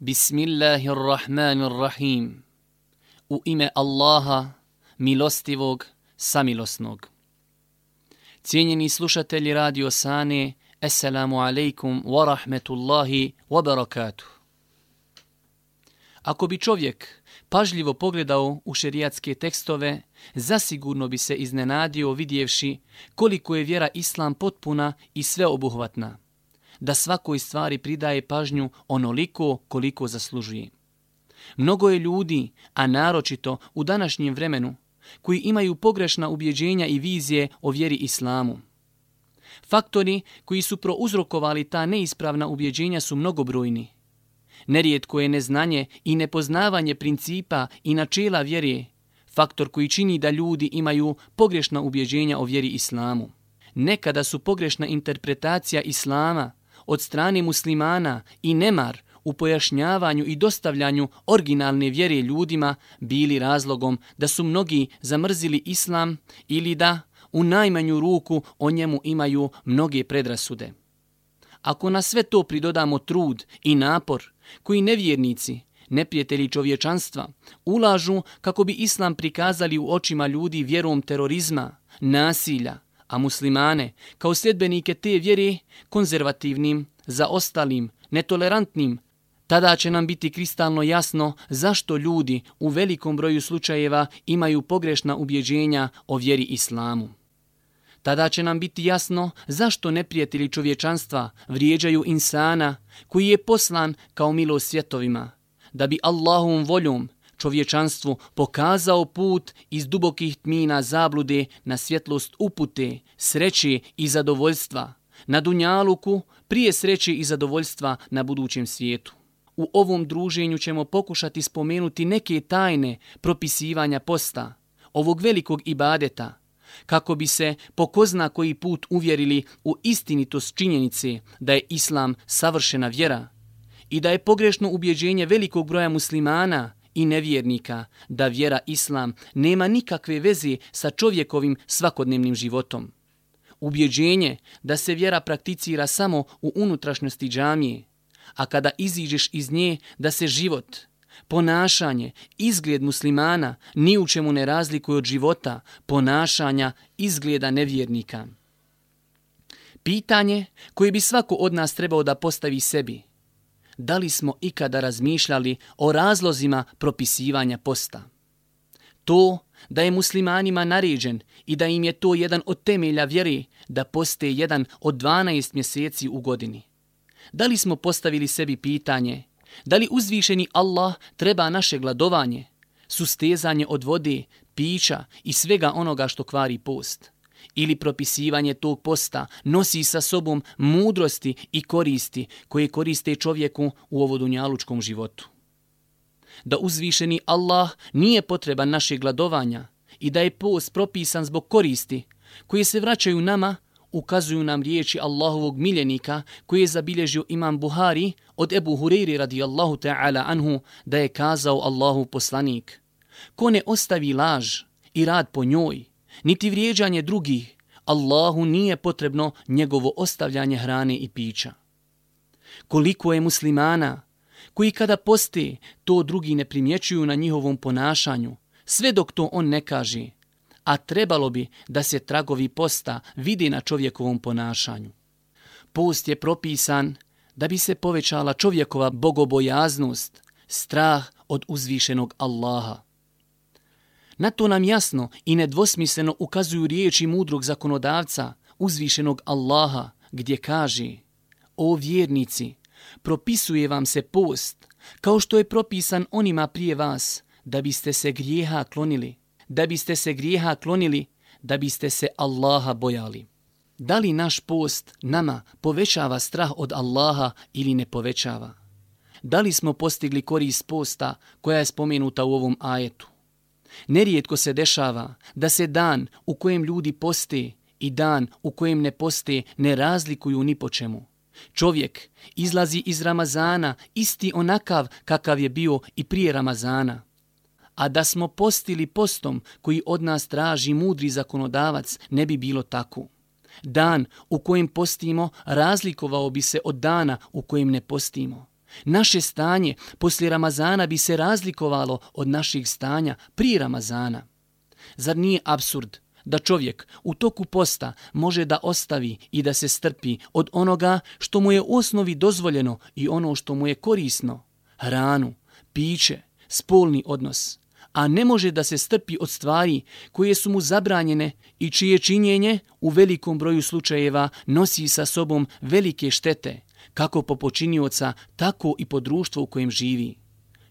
Bismillahirrahmanirrahim. U ime Allaha, milostivog, samilosnog. Cijenjeni slušatelji Radio Sane, Assalamu alaikum wa rahmetullahi wa barakatuh. Ako bi čovjek pažljivo pogledao u šerijatske tekstove, zasigurno bi se iznenadio vidjevši koliko je vjera Islam potpuna i sveobuhvatna da svakoj stvari pridaje pažnju onoliko koliko zaslužuje. Mnogo je ljudi, a naročito u današnjem vremenu, koji imaju pogrešna ubjeđenja i vizije o vjeri islamu. Faktori koji su prouzrokovali ta neispravna ubjeđenja su mnogobrojni. Nerijetko je neznanje i nepoznavanje principa i načela vjere, faktor koji čini da ljudi imaju pogrešna ubjeđenja o vjeri islamu. Nekada su pogrešna interpretacija islama od strane muslimana i nemar u pojašnjavanju i dostavljanju originalne vjere ljudima bili razlogom da su mnogi zamrzili islam ili da u najmanju ruku o njemu imaju mnoge predrasude. Ako na sve to pridodamo trud i napor koji nevjernici, neprijatelji čovječanstva, ulažu kako bi islam prikazali u očima ljudi vjerom terorizma, nasilja, a muslimane kao sljedbenike te vjere konzervativnim, zaostalim, netolerantnim, tada će nam biti kristalno jasno zašto ljudi u velikom broju slučajeva imaju pogrešna ubjeđenja o vjeri islamu. Tada će nam biti jasno zašto neprijatelji čovječanstva vrijeđaju insana koji je poslan kao milost svjetovima, da bi Allahom voljom čovječanstvu pokazao put iz dubokih tmina zablude na svjetlost upute, sreće i zadovoljstva, na dunjaluku prije sreće i zadovoljstva na budućem svijetu. U ovom druženju ćemo pokušati spomenuti neke tajne propisivanja posta, ovog velikog ibadeta, kako bi se po ko zna koji put uvjerili u istinitost činjenice da je islam savršena vjera i da je pogrešno ubjeđenje velikog broja muslimana i nevjernika da vjera islam nema nikakve veze sa čovjekovim svakodnevnim životom. Ubjeđenje da se vjera prakticira samo u unutrašnjosti džamije, a kada iziđeš iz nje da se život, ponašanje, izgled muslimana ni u čemu ne razlikuje od života, ponašanja, izgleda nevjernika. Pitanje koje bi svako od nas trebao da postavi sebi – da li smo ikada razmišljali o razlozima propisivanja posta. To da je muslimanima naređen i da im je to jedan od temelja vjere da poste jedan od 12 mjeseci u godini. Da li smo postavili sebi pitanje da li uzvišeni Allah treba naše gladovanje, sustezanje od vode, pića i svega onoga što kvari post? Ili propisivanje tog posta nosi sa sobom mudrosti i koristi koje koriste čovjeku u ovodunjalučkom životu. Da uzvišeni Allah nije potreban naše gladovanja i da je post propisan zbog koristi koje se vraćaju nama, ukazuju nam riječi Allahovog miljenika koji je zabilježio imam Buhari od Ebu Hureyri radijallahu ta'ala anhu da je kazao Allahu poslanik. Ko ne ostavi laž i rad po njoj, niti vrijeđanje drugih, Allahu nije potrebno njegovo ostavljanje hrane i pića. Koliko je muslimana koji kada poste to drugi ne primjećuju na njihovom ponašanju, sve dok to on ne kaže, a trebalo bi da se tragovi posta vide na čovjekovom ponašanju. Post je propisan da bi se povećala čovjekova bogobojaznost, strah od uzvišenog Allaha. Na to nam jasno i nedvosmisleno ukazuju riječi mudrog zakonodavca, uzvišenog Allaha, gdje kaže O vjernici, propisuje vam se post, kao što je propisan onima prije vas, da biste se grijeha klonili, da biste se grijeha klonili, da biste se Allaha bojali. Da li naš post nama povećava strah od Allaha ili ne povećava? Da li smo postigli korist posta koja je spomenuta u ovom ajetu? Nerijetko se dešava da se dan u kojem ljudi poste i dan u kojem ne poste ne razlikuju ni po čemu. Čovjek izlazi iz Ramazana isti onakav kakav je bio i prije Ramazana. A da smo postili postom koji od nas traži mudri zakonodavac ne bi bilo tako. Dan u kojem postimo razlikovao bi se od dana u kojem ne postimo. Naše stanje poslije Ramazana bi se razlikovalo od naših stanja prije Ramazana. Zar nije absurd da čovjek u toku posta može da ostavi i da se strpi od onoga što mu je u osnovi dozvoljeno i ono što mu je korisno, hranu, piće, spolni odnos, a ne može da se strpi od stvari koje su mu zabranjene i čije činjenje u velikom broju slučajeva nosi sa sobom velike štete, kako po počinioca, tako i po društvu u kojem živi.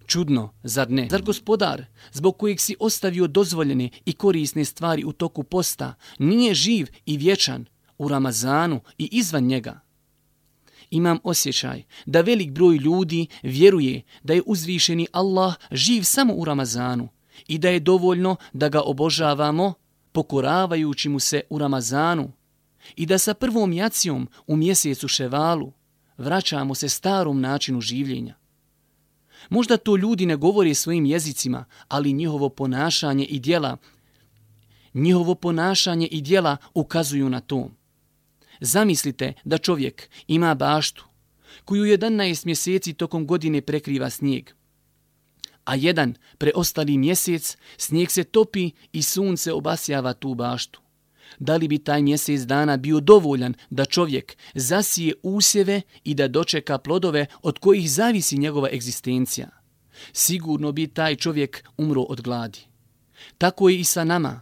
Čudno, zar ne? Zar gospodar, zbog kojeg si ostavio dozvoljene i korisne stvari u toku posta, nije živ i vječan u Ramazanu i izvan njega? Imam osjećaj da velik broj ljudi vjeruje da je uzvišeni Allah živ samo u Ramazanu i da je dovoljno da ga obožavamo pokoravajući mu se u Ramazanu i da sa prvom jacijom u mjesecu Ševalu vraćamo se starom načinu življenja. Možda to ljudi ne govore svojim jezicima, ali njihovo ponašanje i dijela njihovo ponašanje i dijela ukazuju na to. Zamislite da čovjek ima baštu koju 11 mjeseci tokom godine prekriva snijeg. A jedan preostali mjesec snijeg se topi i sunce obasjava tu baštu. Da li bi taj mjesec dana bio dovoljan da čovjek zasije usjeve i da dočeka plodove od kojih zavisi njegova egzistencija? Sigurno bi taj čovjek umro od gladi. Tako je i sa nama.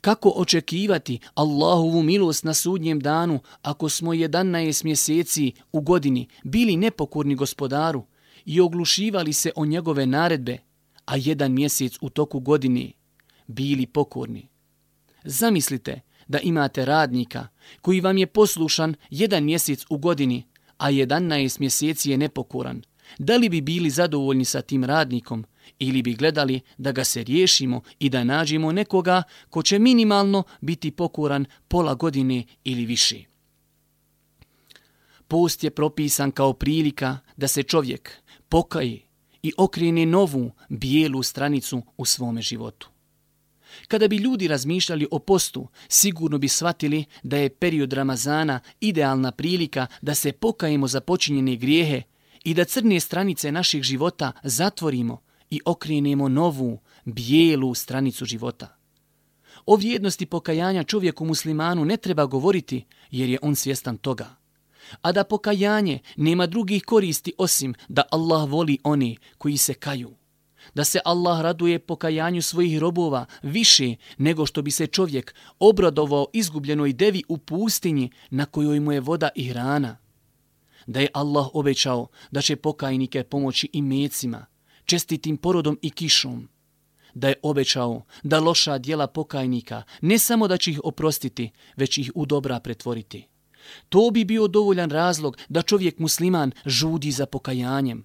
Kako očekivati Allahovu milost na sudnjem danu ako smo 11 mjeseci u godini bili nepokorni gospodaru i oglušivali se o njegove naredbe, a jedan mjesec u toku godine bili pokorni? Zamislite da imate radnika koji vam je poslušan jedan mjesec u godini, a 11 mjeseci je nepokoran. Da li bi bili zadovoljni sa tim radnikom ili bi gledali da ga se riješimo i da nađemo nekoga ko će minimalno biti pokoran pola godine ili više? Post je propisan kao prilika da se čovjek pokaje i okrene novu bijelu stranicu u svome životu. Kada bi ljudi razmišljali o postu, sigurno bi shvatili da je period Ramazana idealna prilika da se pokajemo za počinjene grijehe i da crne stranice naših života zatvorimo i okrenemo novu, bijelu stranicu života. O vrijednosti pokajanja čovjeku muslimanu ne treba govoriti jer je on svjestan toga. A da pokajanje nema drugih koristi osim da Allah voli oni koji se kaju da se Allah raduje pokajanju svojih robova više nego što bi se čovjek obradovao izgubljenoj devi u pustinji na kojoj mu je voda i hrana. Da je Allah obećao da će pokajnike pomoći i mecima, čestitim porodom i kišom. Da je obećao da loša dijela pokajnika ne samo da će ih oprostiti, već ih u dobra pretvoriti. To bi bio dovoljan razlog da čovjek musliman žudi za pokajanjem,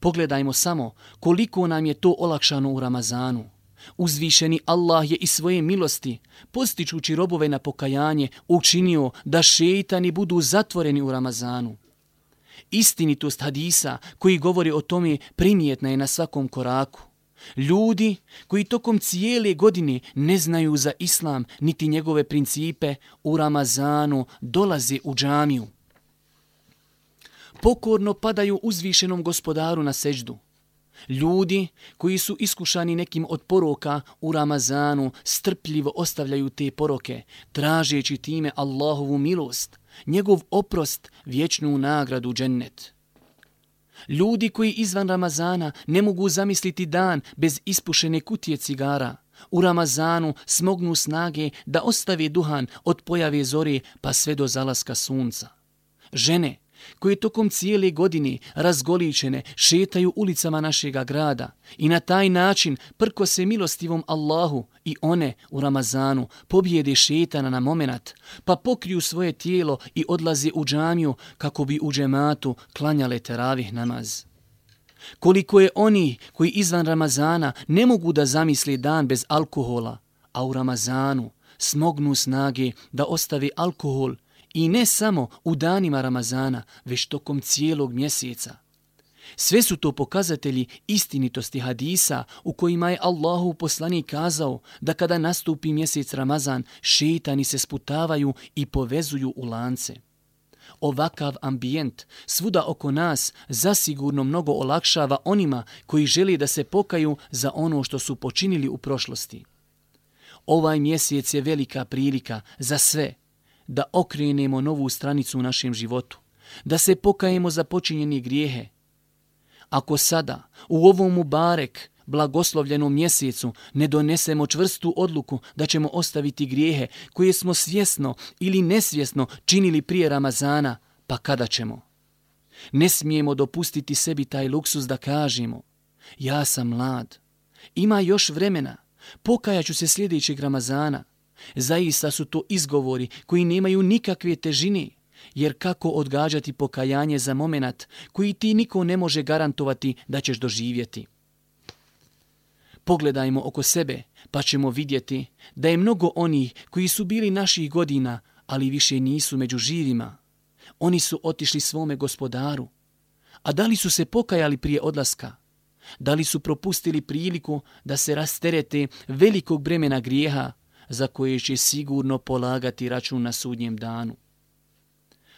Pogledajmo samo koliko nam je to olakšano u Ramazanu. Uzvišeni Allah je i svoje milosti, postičući robove na pokajanje, učinio da šeitani budu zatvoreni u Ramazanu. Istinitost hadisa koji govori o tome primjetna je na svakom koraku. Ljudi koji tokom cijele godine ne znaju za islam niti njegove principe u Ramazanu dolaze u džamiju pokorno padaju uzvišenom gospodaru na seđdu. Ljudi koji su iskušani nekim od poroka u Ramazanu strpljivo ostavljaju te poroke, tražeći time Allahovu milost, njegov oprost, vječnu nagradu džennet. Ljudi koji izvan Ramazana ne mogu zamisliti dan bez ispušene kutije cigara, u Ramazanu smognu snage da ostave duhan od pojave zore pa sve do zalaska sunca. Žene koje tokom cijele godine razgoličene šetaju ulicama našega grada i na taj način prko se milostivom Allahu i one u Ramazanu pobjede šetana na momenat, pa pokriju svoje tijelo i odlaze u džamiju kako bi u džematu klanjale teravih namaz. Koliko je oni koji izvan Ramazana ne mogu da zamisli dan bez alkohola, a u Ramazanu smognu snage da ostave alkohol I ne samo u danima Ramazana, već tokom cijelog mjeseca. Sve su to pokazatelji istinitosti hadisa u kojima je Allahu poslanik kazao da kada nastupi mjesec Ramazan, šeitani se sputavaju i povezuju u lance. Ovakav ambijent svuda oko nas zasigurno mnogo olakšava onima koji želi da se pokaju za ono što su počinili u prošlosti. Ovaj mjesec je velika prilika za sve da okrenemo novu stranicu u našem životu, da se pokajemo za počinjeni grijehe. Ako sada, u ovom Mubarek, blagoslovljenom mjesecu ne donesemo čvrstu odluku da ćemo ostaviti grijehe koje smo svjesno ili nesvjesno činili prije Ramazana, pa kada ćemo? Ne smijemo dopustiti sebi taj luksus da kažemo ja sam mlad, ima još vremena, pokajaću se sljedećeg Ramazana. Zaista su to izgovori koji nemaju nikakve težine, jer kako odgađati pokajanje za moment koji ti niko ne može garantovati da ćeš doživjeti. Pogledajmo oko sebe, pa ćemo vidjeti da je mnogo onih koji su bili naših godina, ali više nisu među živima. Oni su otišli svome gospodaru. A da li su se pokajali prije odlaska? Da li su propustili priliku da se rasterete velikog bremena grijeha za koje će sigurno polagati račun na sudnjem danu?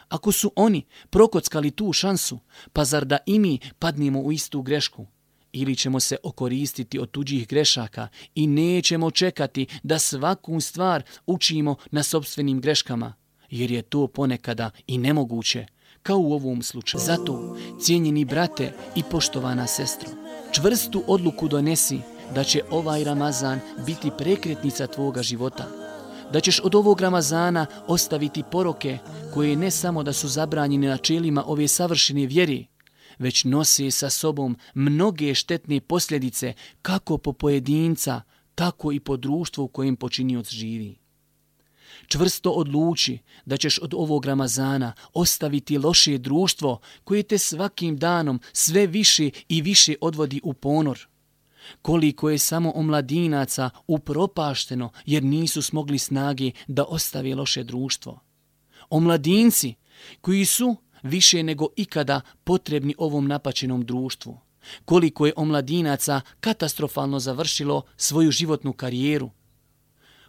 Ako su oni prokockali tu šansu, pa zar da i mi padnemo u istu grešku? ili ćemo se okoristiti od tuđih grešaka i nećemo čekati da svaku stvar učimo na sobstvenim greškama, jer je to ponekada i nemoguće, kao u ovom slučaju. Zato, cijenjeni brate i poštovana sestro, čvrstu odluku donesi da će ovaj Ramazan biti prekretnica tvoga života, da ćeš od ovog Ramazana ostaviti poroke koje ne samo da su zabranjene načelima ove savršene vjeri, već nose sa sobom mnoge štetne posljedice kako po pojedinca, tako i po društvu u kojem počinioc živi. Čvrsto odluči da ćeš od ovog Ramazana ostaviti loše društvo koje te svakim danom sve više i više odvodi u ponor. Koliko je samo omladinaca upropašteno jer nisu smogli snage da ostave loše društvo. Omladinci koji su više nego ikada potrebni ovom napačenom društvu. Koliko je omladinaca katastrofalno završilo svoju životnu karijeru.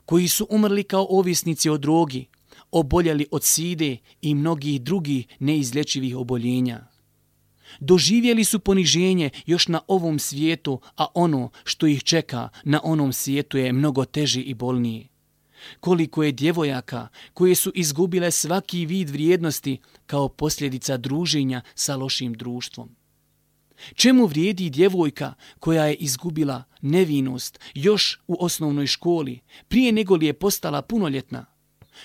Koji su umrli kao ovisnici od drogi, oboljeli od side i mnogih drugih neizlječivih oboljenja. Doživjeli su poniženje još na ovom svijetu, a ono što ih čeka na onom svijetu je mnogo teži i bolniji koliko je djevojaka koje su izgubile svaki vid vrijednosti kao posljedica druženja sa lošim društvom. Čemu vrijedi djevojka koja je izgubila nevinost još u osnovnoj školi prije nego li je postala punoljetna?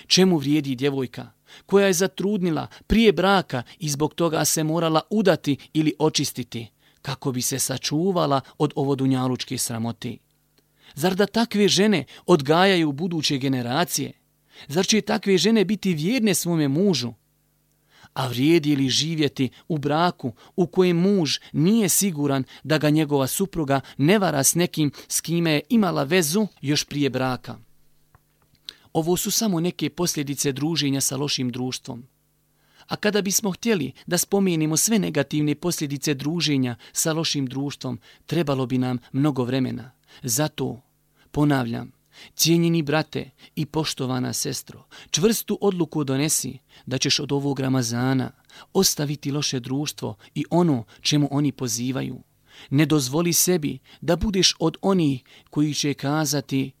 Čemu vrijedi djevojka koja je zatrudnila prije braka i zbog toga se morala udati ili očistiti kako bi se sačuvala od ovodunjalučke sramote? Zar da takve žene odgajaju buduće generacije? Zar će takve žene biti vjerne svome mužu? A vrijedi li živjeti u braku u kojem muž nije siguran da ga njegova supruga ne vara s nekim s kime je imala vezu još prije braka? Ovo su samo neke posljedice druženja sa lošim društvom. A kada bismo htjeli da spomenimo sve negativne posljedice druženja sa lošim društvom, trebalo bi nam mnogo vremena. Zato, ponavljam, cijenjeni brate i poštovana sestro, čvrstu odluku donesi da ćeš od ovog Ramazana ostaviti loše društvo i ono čemu oni pozivaju. Ne dozvoli sebi da budeš od onih koji će kazati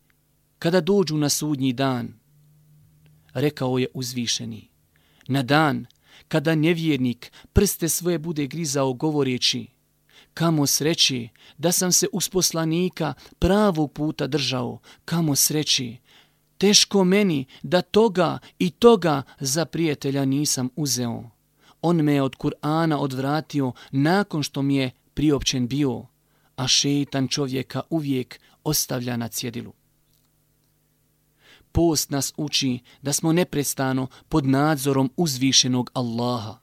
kada dođu na sudnji dan. Rekao je uzvišeni, na dan kada nevjernik prste svoje bude grizao govoreći, kamo sreći da sam se uz poslanika pravog puta držao, kamo sreći. Teško meni da toga i toga za prijatelja nisam uzeo. On me je od Kur'ana odvratio nakon što mi je priopćen bio, a šeitan čovjeka uvijek ostavlja na cjedilu. Post nas uči da smo neprestano pod nadzorom uzvišenog Allaha.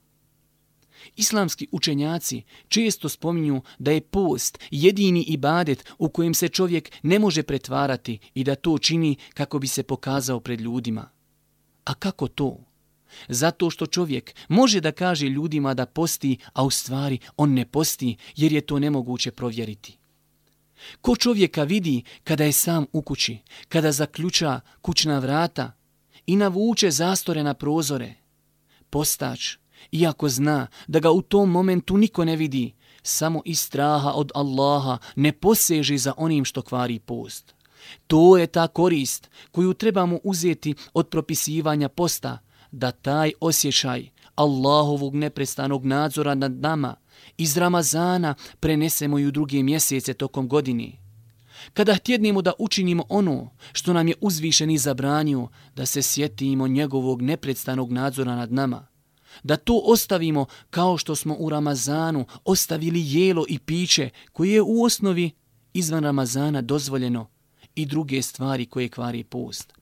Islamski učenjaci često spominju da je post jedini ibadet u kojem se čovjek ne može pretvarati i da to čini kako bi se pokazao pred ljudima. A kako to? Zato što čovjek može da kaže ljudima da posti, a u stvari on ne posti jer je to nemoguće provjeriti. Ko čovjeka vidi kada je sam u kući, kada zaključa kućna vrata i navuče zastore na prozore – Postač, iako zna da ga u tom momentu niko ne vidi, samo iz straha od Allaha ne poseže za onim što kvari post. To je ta korist koju trebamo uzeti od propisivanja posta, da taj osjećaj Allahovog neprestanog nadzora nad nama iz Ramazana prenesemo i u druge mjesece tokom godine. Kada htjednemo da učinimo ono što nam je uzvišeni zabranio, da se sjetimo njegovog neprestanog nadzora nad nama, da to ostavimo kao što smo u Ramazanu ostavili jelo i piće koje je u osnovi izvan Ramazana dozvoljeno i druge stvari koje kvari post.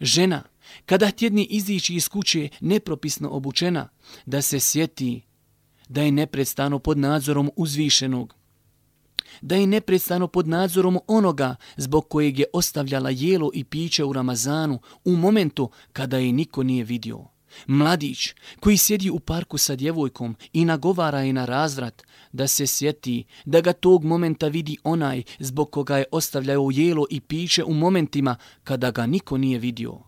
Žena, kada htjedni izići iz kuće nepropisno obučena, da se sjeti da je neprestano pod nadzorom uzvišenog, da je neprestano pod nadzorom onoga zbog kojeg je ostavljala jelo i piće u Ramazanu u momentu kada je niko nije vidio. Mladić koji sjedi u parku sa djevojkom i nagovara je na razvrat da se sjeti da ga tog momenta vidi onaj zbog koga je ostavljao jelo i piće u momentima kada ga niko nije vidio.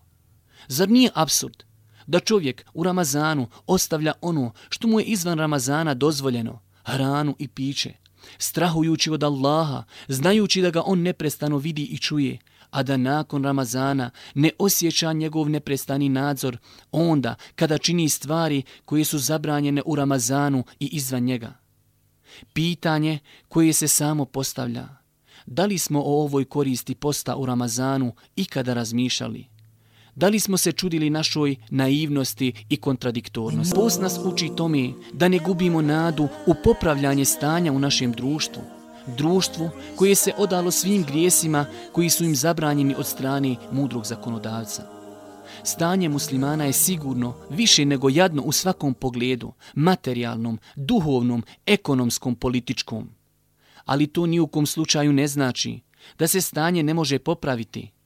Zar nije absurd da čovjek u Ramazanu ostavlja ono što mu je izvan Ramazana dozvoljeno, hranu i piće, strahujući od Allaha, znajući da ga on neprestano vidi i čuje, a da nakon Ramazana ne osjeća njegov neprestani nadzor, onda kada čini stvari koje su zabranjene u Ramazanu i izvan njega. Pitanje koje se samo postavlja, da li smo o ovoj koristi posta u Ramazanu ikada razmišljali? Da li smo se čudili našoj naivnosti i kontradiktornosti? Post nas uči tome da ne gubimo nadu u popravljanje stanja u našem društvu. Društvu koje se odalo svim grijesima koji su im zabranjeni od strane mudrog zakonodavca. Stanje muslimana je sigurno više nego jadno u svakom pogledu, materijalnom, duhovnom, ekonomskom, političkom. Ali to ni u kom slučaju ne znači da se stanje ne može popraviti –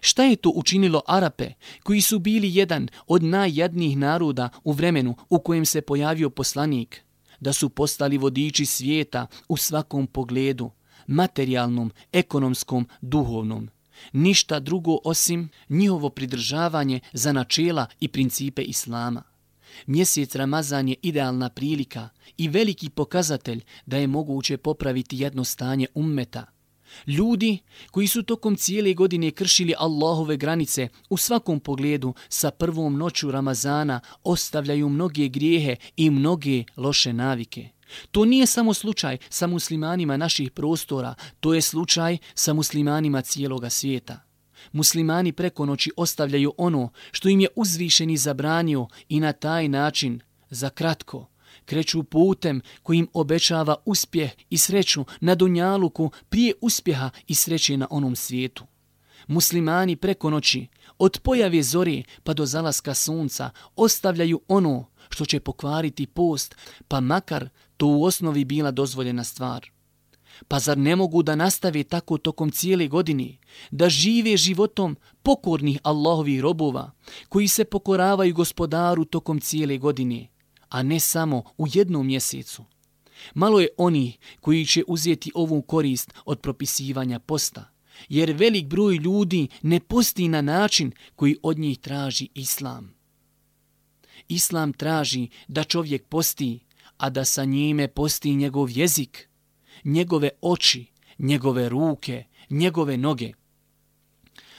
Šta je to učinilo Arape, koji su bili jedan od najjadnijih naroda u vremenu u kojem se pojavio poslanik, da su postali vodiči svijeta u svakom pogledu, materijalnom, ekonomskom, duhovnom? Ništa drugo osim njihovo pridržavanje za načela i principe Islama. Mjesec Ramazan je idealna prilika i veliki pokazatelj da je moguće popraviti jedno stanje ummeta – Ljudi koji su tokom cijele godine kršili Allahove granice u svakom pogledu sa prvom noću Ramazana ostavljaju mnoge grijehe i mnoge loše navike. To nije samo slučaj sa muslimanima naših prostora, to je slučaj sa muslimanima cijeloga svijeta. Muslimani preko noći ostavljaju ono što im je uzvišeni zabranio i na taj način, za kratko, kreću putem kojim obećava uspjeh i sreću na Dunjaluku prije uspjeha i sreće na onom svijetu. Muslimani preko noći, od pojave zore pa do zalaska sunca, ostavljaju ono što će pokvariti post, pa makar to u osnovi bila dozvoljena stvar. Pa zar ne mogu da nastave tako tokom cijele godine, da žive životom pokornih Allahovih robova, koji se pokoravaju gospodaru tokom cijele godine, a ne samo u jednom mjesecu. Malo je oni koji će uzeti ovu korist od propisivanja posta, jer velik broj ljudi ne posti na način koji od njih traži Islam. Islam traži da čovjek posti, a da sa njime posti njegov jezik, njegove oči, njegove ruke, njegove noge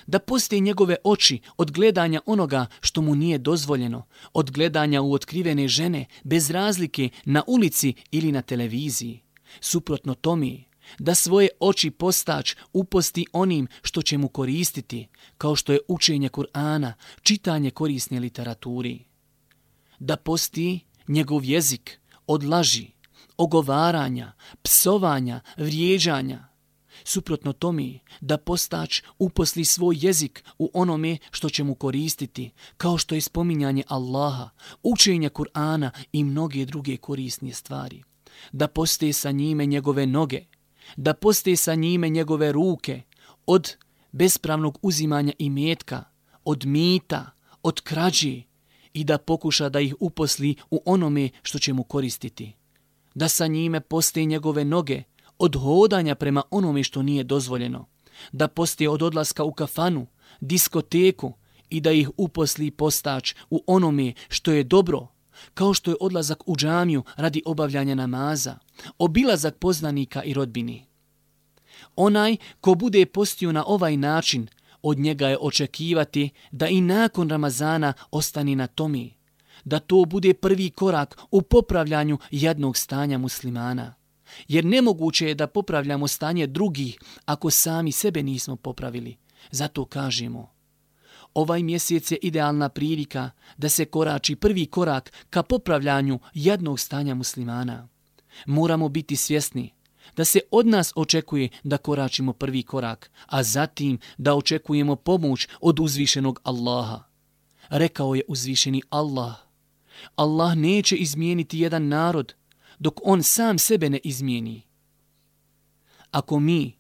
da poste njegove oči od gledanja onoga što mu nije dozvoljeno, od gledanja u otkrivene žene bez razlike na ulici ili na televiziji. Suprotno tomi, da svoje oči postač uposti onim što će mu koristiti, kao što je učenje Kur'ana, čitanje korisne literaturi. Da posti njegov jezik od laži, ogovaranja, psovanja, vrijeđanja, Suprotno tomi da postač uposli svoj jezik u onome što će mu koristiti, kao što je spominjanje Allaha, učenje Kur'ana i mnoge druge korisnije stvari. Da poste sa njime njegove noge, da poste sa njime njegove ruke od bespravnog uzimanja i metka, od mita, od krađi i da pokuša da ih uposli u onome što će mu koristiti. Da sa njime poste njegove noge, od hodanja prema onome što nije dozvoljeno, da postoje od odlaska u kafanu, diskoteku i da ih uposli postač u onome što je dobro, kao što je odlazak u džamiju radi obavljanja namaza, obilazak poznanika i rodbini. Onaj ko bude postio na ovaj način, od njega je očekivati da i nakon Ramazana ostani na tomi, da to bude prvi korak u popravljanju jednog stanja muslimana. Jer nemoguće je da popravljamo stanje drugih ako sami sebe nismo popravili. Zato kažemo, ovaj mjesec je idealna prilika da se korači prvi korak ka popravljanju jednog stanja muslimana. Moramo biti svjesni da se od nas očekuje da koračimo prvi korak, a zatim da očekujemo pomoć od uzvišenog Allaha. Rekao je uzvišeni Allah. Allah neće izmijeniti jedan narod dok on sam sebe ne izmijeni. Ako mi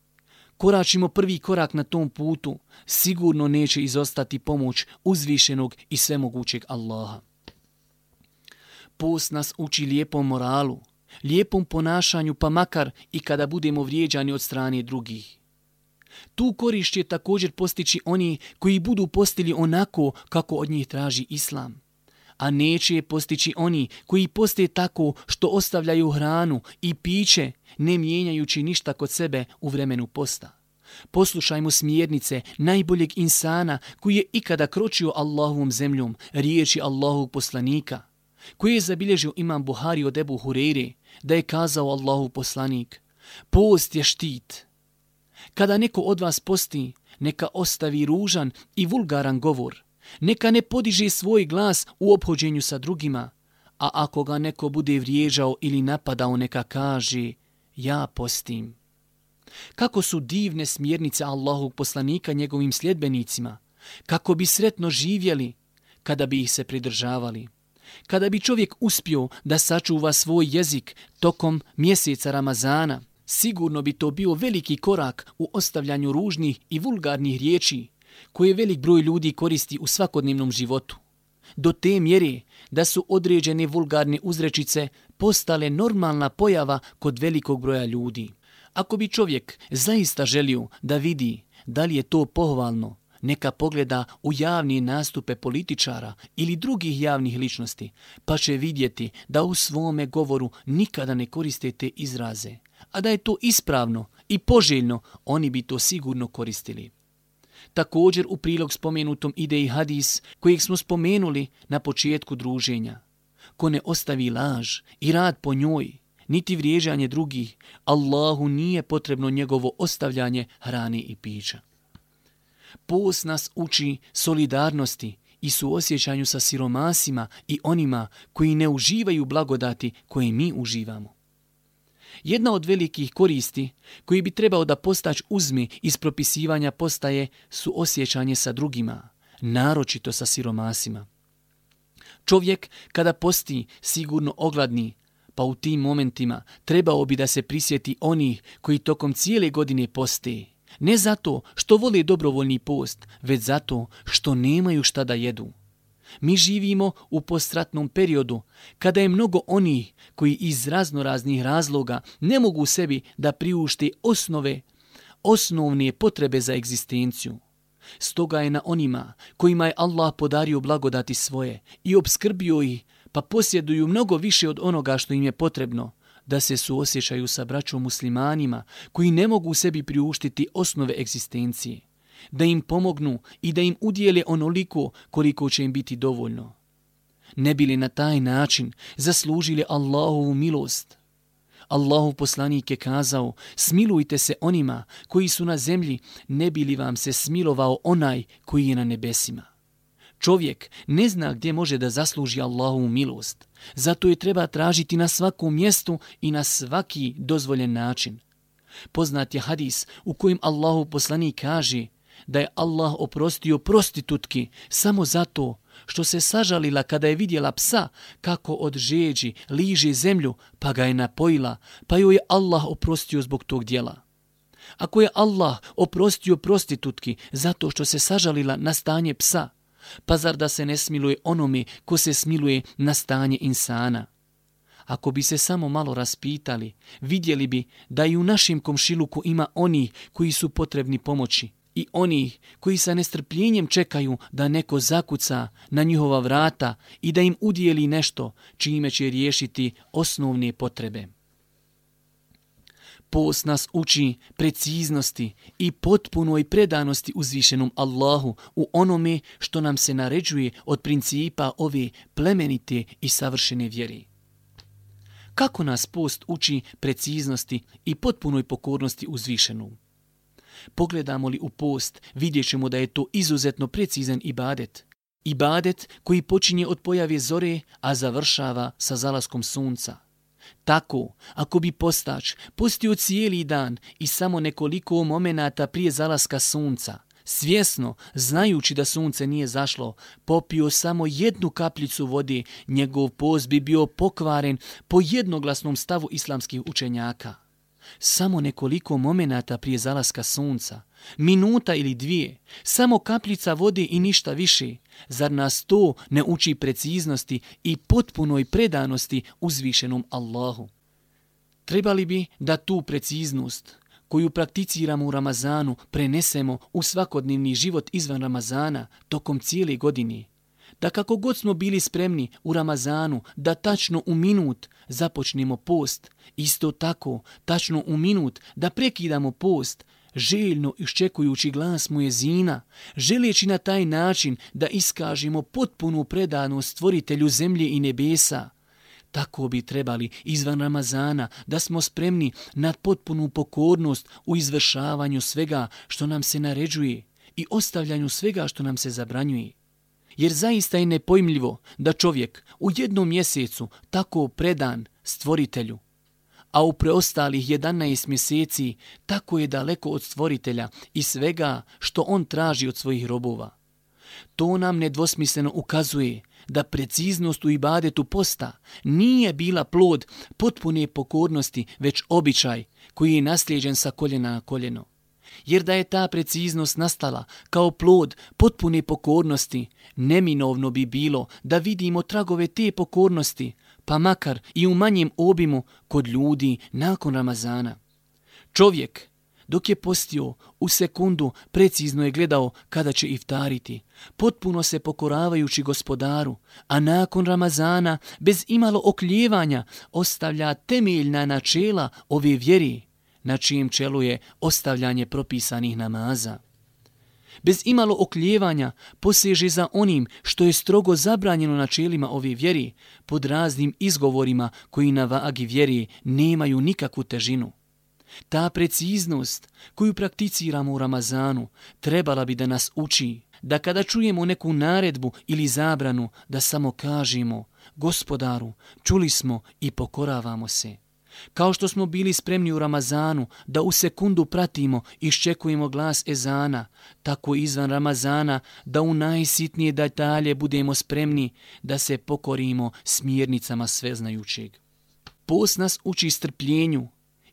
koračimo prvi korak na tom putu, sigurno neće izostati pomoć uzvišenog i svemogućeg Allaha. Post nas uči lijepom moralu, lijepom ponašanju pa makar i kada budemo vrijeđani od strane drugih. Tu korišć također postići oni koji budu postili onako kako od njih traži Islam. A neće je postići oni koji poste tako što ostavljaju hranu i piće, ne mijenjajući ništa kod sebe u vremenu posta. Poslušajmo smjernice najboljeg insana koji je ikada kročio Allahovom zemljom, riječi Allahovog poslanika, koji je zabilježio imam Buhari od Ebu Hureyre, da je kazao Allahu poslanik, post je štit. Kada neko od vas posti, neka ostavi ružan i vulgaran govor, neka ne podiže svoj glas u obhođenju sa drugima, a ako ga neko bude vriježao ili napadao, neka kaže, ja postim. Kako su divne smjernice Allahog poslanika njegovim sljedbenicima, kako bi sretno živjeli kada bi ih se pridržavali. Kada bi čovjek uspio da sačuva svoj jezik tokom mjeseca Ramazana, sigurno bi to bio veliki korak u ostavljanju ružnih i vulgarnih riječi koje velik broj ljudi koristi u svakodnevnom životu. Do te mjere da su određene vulgarne uzrečice postale normalna pojava kod velikog broja ljudi. Ako bi čovjek zaista želio da vidi da li je to pohvalno, neka pogleda u javni nastupe političara ili drugih javnih ličnosti, pa će vidjeti da u svome govoru nikada ne koriste te izraze. A da je to ispravno i poželjno, oni bi to sigurno koristili. Također u prilog spomenutom ide i hadis kojeg smo spomenuli na početku druženja. Ko ne ostavi laž i rad po njoj, niti vriježanje drugih, Allahu nije potrebno njegovo ostavljanje hrane i pića. Post nas uči solidarnosti i suosjećanju sa siromasima i onima koji ne uživaju blagodati koje mi uživamo. Jedna od velikih koristi koji bi trebao da postać uzme iz propisivanja postaje su osjećanje sa drugima, naročito sa siromasima. Čovjek kada posti sigurno ogladni, pa u tim momentima trebao bi da se prisjeti onih koji tokom cijele godine poste. Ne zato što vole dobrovoljni post, već zato što nemaju šta da jedu. Mi živimo u postratnom periodu, kada je mnogo onih koji iz raznoraznih razloga ne mogu sebi da priušte osnove, osnovne potrebe za egzistenciju. Stoga je na onima kojima je Allah podario blagodati svoje i obskrbio ih pa posjeduju mnogo više od onoga što im je potrebno, da se suosjećaju sa braćom muslimanima koji ne mogu sebi priuštiti osnove egzistencije, da im pomognu i da im udijele onoliko koliko će im biti dovoljno. Ne bili na taj način zaslužili Allahovu milost. Allahov poslanik je kazao, smilujte se onima koji su na zemlji, ne bili vam se smilovao onaj koji je na nebesima. Čovjek ne zna gdje može da zasluži Allahovu milost. Zato je treba tražiti na svakom mjestu i na svaki dozvoljen način. Poznat je hadis u kojem Allahu poslanik kaže da je Allah oprostio prostitutki samo zato što se sažalila kada je vidjela psa kako od žeđi liže zemlju pa ga je napojila pa joj je Allah oprostio zbog tog dijela. Ako je Allah oprostio prostitutki zato što se sažalila na stanje psa, Pa zar da se ne smiluje onome ko se smiluje na stanje insana? Ako bi se samo malo raspitali, vidjeli bi da i u našem komšiluku ima oni koji su potrebni pomoći i onih koji sa nestrpljenjem čekaju da neko zakuca na njihova vrata i da im udijeli nešto čime će riješiti osnovne potrebe. Post nas uči preciznosti i potpunoj predanosti uzvišenom Allahu u onome što nam se naređuje od principa ove plemenite i savršene vjeri. Kako nas post uči preciznosti i potpunoj pokornosti uzvišenom? Pogledamo li u post, vidjet ćemo da je to izuzetno precizan ibadet. Ibadet koji počinje od pojave zore, a završava sa zalaskom sunca. Tako, ako bi postač postio cijeli dan i samo nekoliko momenata prije zalaska sunca, svjesno, znajući da sunce nije zašlo, popio samo jednu kapljicu vode, njegov post bi bio pokvaren po jednoglasnom stavu islamskih učenjaka samo nekoliko momenata prije zalaska sunca, minuta ili dvije, samo kapljica vode i ništa više, zar nas to ne uči preciznosti i potpunoj predanosti uzvišenom Allahu? Trebali bi da tu preciznost koju prakticiramo u Ramazanu prenesemo u svakodnevni život izvan Ramazana tokom cijele godine, da kako god smo bili spremni u Ramazanu da tačno u minut započnemo post, isto tako tačno u minut da prekidamo post, željno iščekujući glas mu zina, želeći na taj način da iskažemo potpunu predanost stvoritelju zemlje i nebesa. Tako bi trebali izvan Ramazana da smo spremni na potpunu pokornost u izvršavanju svega što nam se naređuje i ostavljanju svega što nam se zabranjuje jer zaista je nepojmljivo da čovjek u jednom mjesecu tako predan stvoritelju, a u preostalih 11 mjeseci tako je daleko od stvoritelja i svega što on traži od svojih robova. To nam nedvosmisleno ukazuje da preciznost u ibadetu posta nije bila plod potpune pokornosti, već običaj koji je nasljeđen sa koljena na koljeno jer da je ta preciznost nastala kao plod potpune pokornosti, neminovno bi bilo da vidimo tragove te pokornosti, pa makar i u manjem obimu kod ljudi nakon Ramazana. Čovjek, dok je postio, u sekundu precizno je gledao kada će iftariti, potpuno se pokoravajući gospodaru, a nakon Ramazana, bez imalo okljevanja, ostavlja temeljna načela ove vjeri, na čijem čelu je ostavljanje propisanih namaza. Bez imalo okljevanja poseže za onim što je strogo zabranjeno načelima ove vjeri pod raznim izgovorima koji na vagi vjeri nemaju nikakvu težinu. Ta preciznost koju prakticiramo u Ramazanu trebala bi da nas uči da kada čujemo neku naredbu ili zabranu da samo kažemo gospodaru, čuli smo i pokoravamo se. Kao što smo bili spremni u Ramazanu da u sekundu pratimo i iščekujemo glas ezana, tako izvan Ramazana da u najsitnije detalje budemo spremni da se pokorimo smjernicama sveznajućeg. Post nas uči strpljenju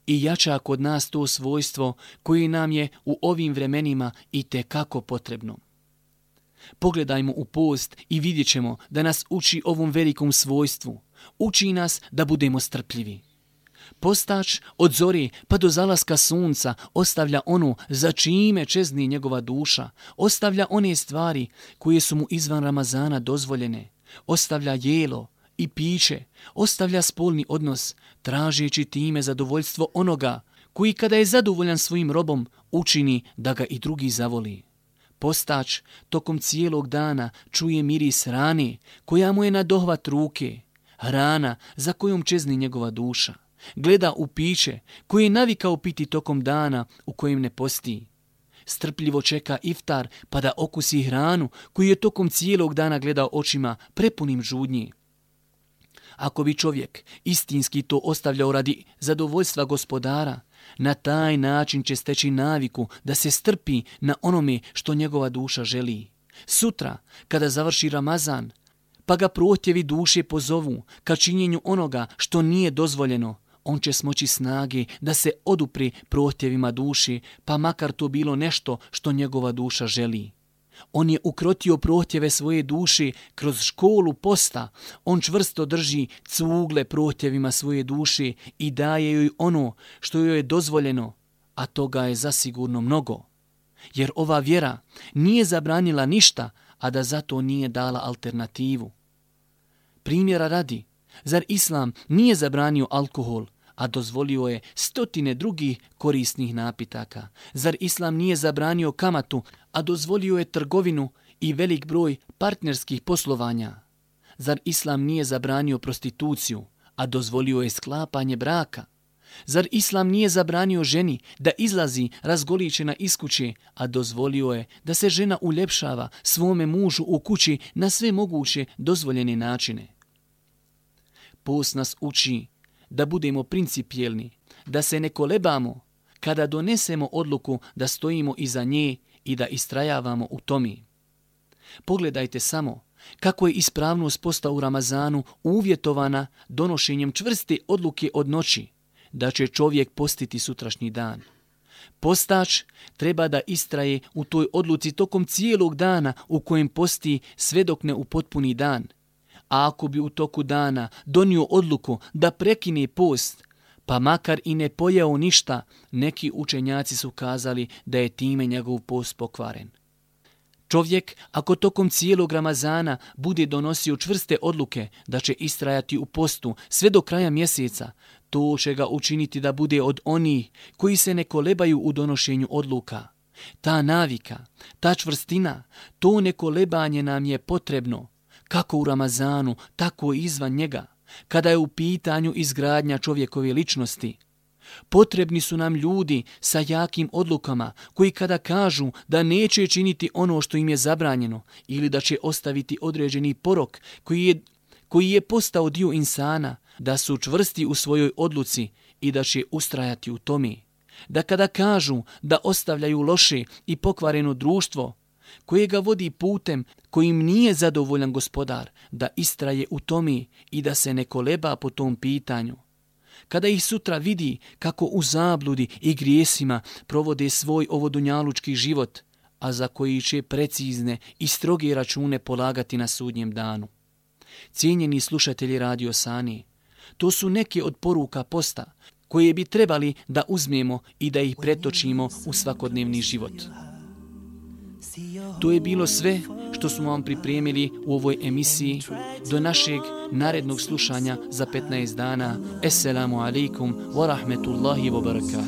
i jača kod nas to svojstvo koje nam je u ovim vremenima i te kako potrebno. Pogledajmo u post i vidjet da nas uči ovom velikom svojstvu. Uči nas da budemo strpljivi. Postač od zori pa do zalaska sunca ostavlja ono za čime čezni njegova duša, ostavlja one stvari koje su mu izvan Ramazana dozvoljene, ostavlja jelo i piće, ostavlja spolni odnos, tražeći time zadovoljstvo onoga koji kada je zadovoljan svojim robom učini da ga i drugi zavoli. Postač tokom cijelog dana čuje miris rane koja mu je na dohvat ruke, hrana za kojom čezni njegova duša gleda u piće koje je navikao piti tokom dana u kojem ne posti. Strpljivo čeka iftar pa da okusi hranu koju je tokom cijelog dana gledao očima prepunim žudnji. Ako bi čovjek istinski to ostavljao radi zadovoljstva gospodara, na taj način će steći naviku da se strpi na onome što njegova duša želi. Sutra, kada završi Ramazan, pa ga protjevi duše pozovu ka činjenju onoga što nije dozvoljeno, on će smoći snage da se odupri protjevima duši, pa makar to bilo nešto što njegova duša želi. On je ukrotio protjeve svoje duši kroz školu posta. On čvrsto drži cugle protjevima svoje duši i daje joj ono što joj je dozvoljeno, a toga je zasigurno mnogo. jer ova vjera nije zabranila ništa, a da zato nije dala alternativu. Primjera radi, zar Islam nije zabranio alkohol, a dozvolio je stotine drugih korisnih napitaka? Zar Islam nije zabranio kamatu, a dozvolio je trgovinu i velik broj partnerskih poslovanja? Zar Islam nije zabranio prostituciju, a dozvolio je sklapanje braka? Zar Islam nije zabranio ženi da izlazi razgoličena iz kuće, a dozvolio je da se žena uljepšava svome mužu u kući na sve moguće dozvoljene načine? Post nas uči da budemo principijelni, da se ne kolebamo kada donesemo odluku da stojimo iza nje i da istrajavamo u tomi. Pogledajte samo kako je ispravnost posta u Ramazanu uvjetovana donošenjem čvrste odluke od noći, da će čovjek postiti sutrašnji dan. Postač treba da istraje u toj odluci tokom cijelog dana u kojem posti sve dok ne upotpuni dan. A ako bi u toku dana donio odluku da prekine post, pa makar i ne pojao ništa, neki učenjaci su kazali da je time njegov post pokvaren. Čovjek, ako tokom cijelog Ramazana bude donosio čvrste odluke da će istrajati u postu sve do kraja mjeseca, to će ga učiniti da bude od onih koji se ne kolebaju u donošenju odluka. Ta navika, ta čvrstina, to nekolebanje nam je potrebno, kako u Ramazanu, tako i izvan njega, kada je u pitanju izgradnja čovjekove ličnosti – Potrebni su nam ljudi sa jakim odlukama koji kada kažu da neće činiti ono što im je zabranjeno ili da će ostaviti određeni porok koji je, koji je postao dio insana, da su čvrsti u svojoj odluci i da će ustrajati u tomi. Da kada kažu da ostavljaju loše i pokvareno društvo, koje ga vodi putem kojim nije zadovoljan gospodar, da istraje u tomi i da se ne koleba po tom pitanju kada ih sutra vidi kako u zabludi i grijesima provode svoj ovodunjalučki život, a za koji će precizne i stroge račune polagati na sudnjem danu. Cijenjeni slušatelji Radio Sani, to su neke od poruka posta koje bi trebali da uzmemo i da ih pretočimo u svakodnevni život. To je bilo sve što smo vam pripremili u ovoj emisiji do našeg narednog slušanja za 15 dana. Assalamu alaikum wa rahmetullahi wa barakatuh.